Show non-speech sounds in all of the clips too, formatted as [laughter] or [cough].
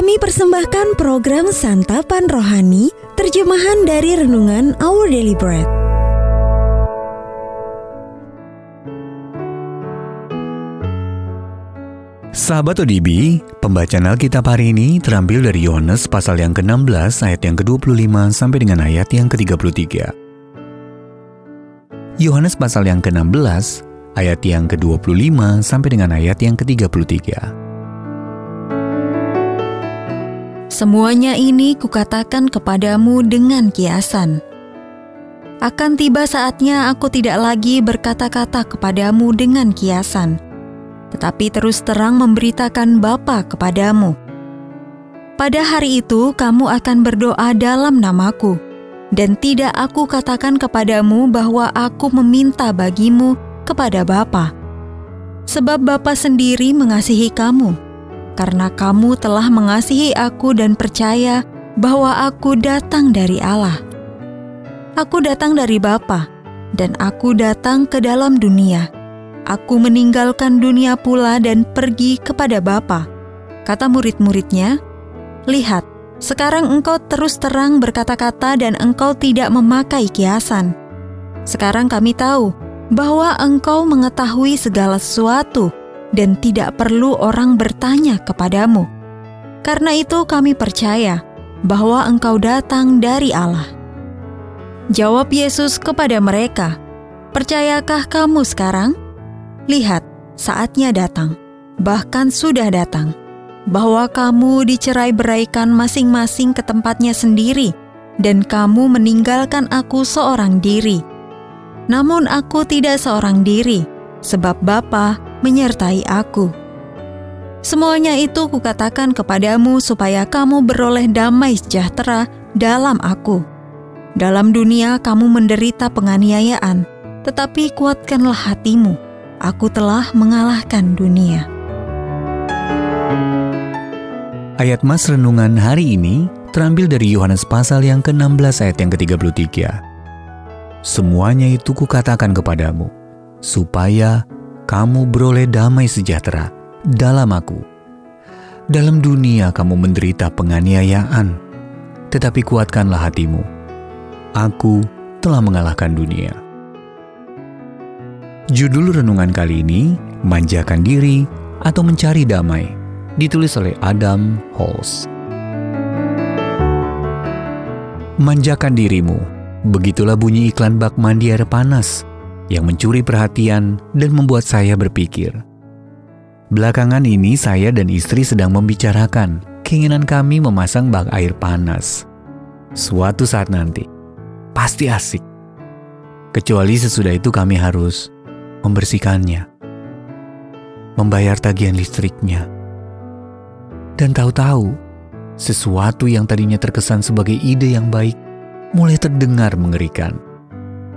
Kami persembahkan program Santapan Rohani, terjemahan dari Renungan Our Daily Bread. Sahabat ODB, pembacaan Alkitab hari ini terambil dari Yohanes pasal yang ke-16 ayat yang ke-25 sampai dengan ayat yang ke-33. Yohanes pasal yang ke-16 ayat yang ke-25 sampai dengan ayat yang ke-33. Semuanya ini kukatakan kepadamu dengan kiasan. Akan tiba saatnya aku tidak lagi berkata-kata kepadamu dengan kiasan, tetapi terus terang memberitakan Bapa kepadamu. Pada hari itu kamu akan berdoa dalam namaku, dan tidak aku katakan kepadamu bahwa aku meminta bagimu kepada Bapa. Sebab Bapa sendiri mengasihi kamu karena kamu telah mengasihi aku dan percaya bahwa aku datang dari Allah. Aku datang dari Bapa, dan aku datang ke dalam dunia. Aku meninggalkan dunia pula dan pergi kepada Bapa. Kata murid-muridnya, Lihat, sekarang engkau terus terang berkata-kata dan engkau tidak memakai kiasan. Sekarang kami tahu bahwa engkau mengetahui segala sesuatu dan tidak perlu orang bertanya kepadamu. Karena itu, kami percaya bahwa Engkau datang dari Allah. Jawab Yesus kepada mereka, "Percayakah kamu sekarang? Lihat, saatnya datang, bahkan sudah datang, bahwa kamu dicerai beraikan masing-masing ke tempatnya sendiri, dan kamu meninggalkan Aku seorang diri. Namun Aku tidak seorang diri, sebab Bapa menyertai aku. Semuanya itu kukatakan kepadamu supaya kamu beroleh damai sejahtera dalam aku. Dalam dunia kamu menderita penganiayaan, tetapi kuatkanlah hatimu. Aku telah mengalahkan dunia. Ayat Mas Renungan hari ini terambil dari Yohanes pasal yang ke-16 ayat yang ke-33. Semuanya itu kukatakan kepadamu, supaya kamu beroleh damai sejahtera dalam aku. Dalam dunia kamu menderita penganiayaan, tetapi kuatkanlah hatimu. Aku telah mengalahkan dunia. Judul renungan kali ini, Manjakan Diri atau Mencari Damai, ditulis oleh Adam Halls. Manjakan dirimu, begitulah bunyi iklan bak mandi air panas yang mencuri perhatian dan membuat saya berpikir. Belakangan ini saya dan istri sedang membicarakan keinginan kami memasang bak air panas. Suatu saat nanti, pasti asik. Kecuali sesudah itu kami harus membersihkannya, membayar tagihan listriknya. Dan tahu-tahu, sesuatu yang tadinya terkesan sebagai ide yang baik mulai terdengar mengerikan.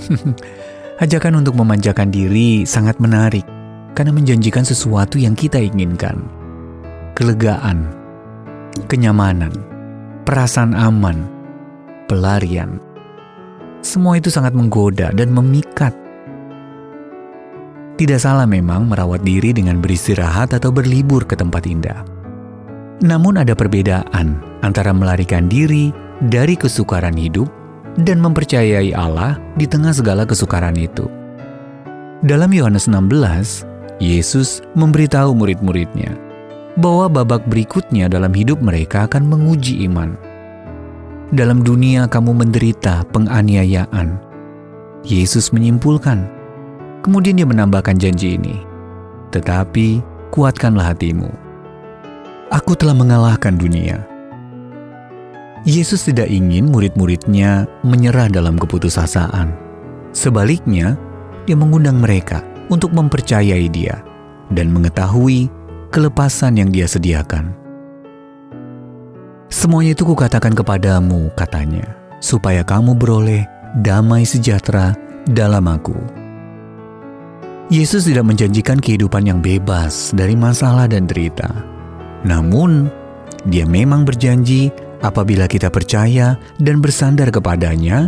[laughs] Ajakan untuk memanjakan diri sangat menarik karena menjanjikan sesuatu yang kita inginkan. Kelegaan, kenyamanan, perasaan aman, pelarian. Semua itu sangat menggoda dan memikat. Tidak salah memang merawat diri dengan beristirahat atau berlibur ke tempat indah. Namun ada perbedaan antara melarikan diri dari kesukaran hidup dan mempercayai Allah di tengah segala kesukaran itu. Dalam Yohanes 16, Yesus memberitahu murid-muridnya bahwa babak berikutnya dalam hidup mereka akan menguji iman. Dalam dunia kamu menderita penganiayaan. Yesus menyimpulkan. Kemudian dia menambahkan janji ini. Tetapi kuatkanlah hatimu. Aku telah mengalahkan dunia. Yesus tidak ingin murid-muridnya menyerah dalam keputusasaan. Sebaliknya, dia mengundang mereka untuk mempercayai dia dan mengetahui kelepasan yang dia sediakan. Semuanya itu kukatakan kepadamu, katanya, supaya kamu beroleh damai sejahtera dalam aku. Yesus tidak menjanjikan kehidupan yang bebas dari masalah dan derita. Namun, dia memang berjanji Apabila kita percaya dan bersandar kepadanya,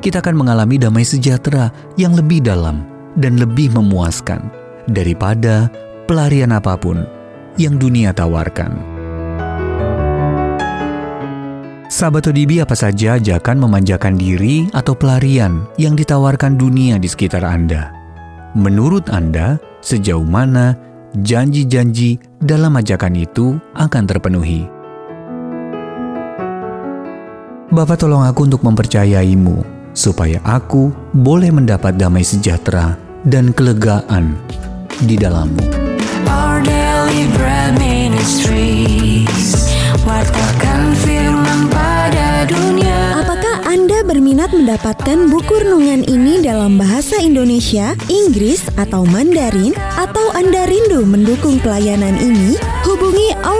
kita akan mengalami damai sejahtera yang lebih dalam dan lebih memuaskan daripada pelarian apa pun yang dunia tawarkan. Sahabat ODB apa saja ajakan memanjakan diri atau pelarian yang ditawarkan dunia di sekitar Anda? Menurut Anda, sejauh mana janji-janji dalam ajakan itu akan terpenuhi? Bapak tolong aku untuk mempercayaimu, supaya aku boleh mendapat damai sejahtera dan kelegaan di dalammu. Our daily bread ministries Wartakan firman pada dunia Apakah Anda berminat mendapatkan buku renungan ini dalam bahasa Indonesia, Inggris, atau Mandarin? Atau Anda rindu mendukung pelayanan ini? Hubungi Our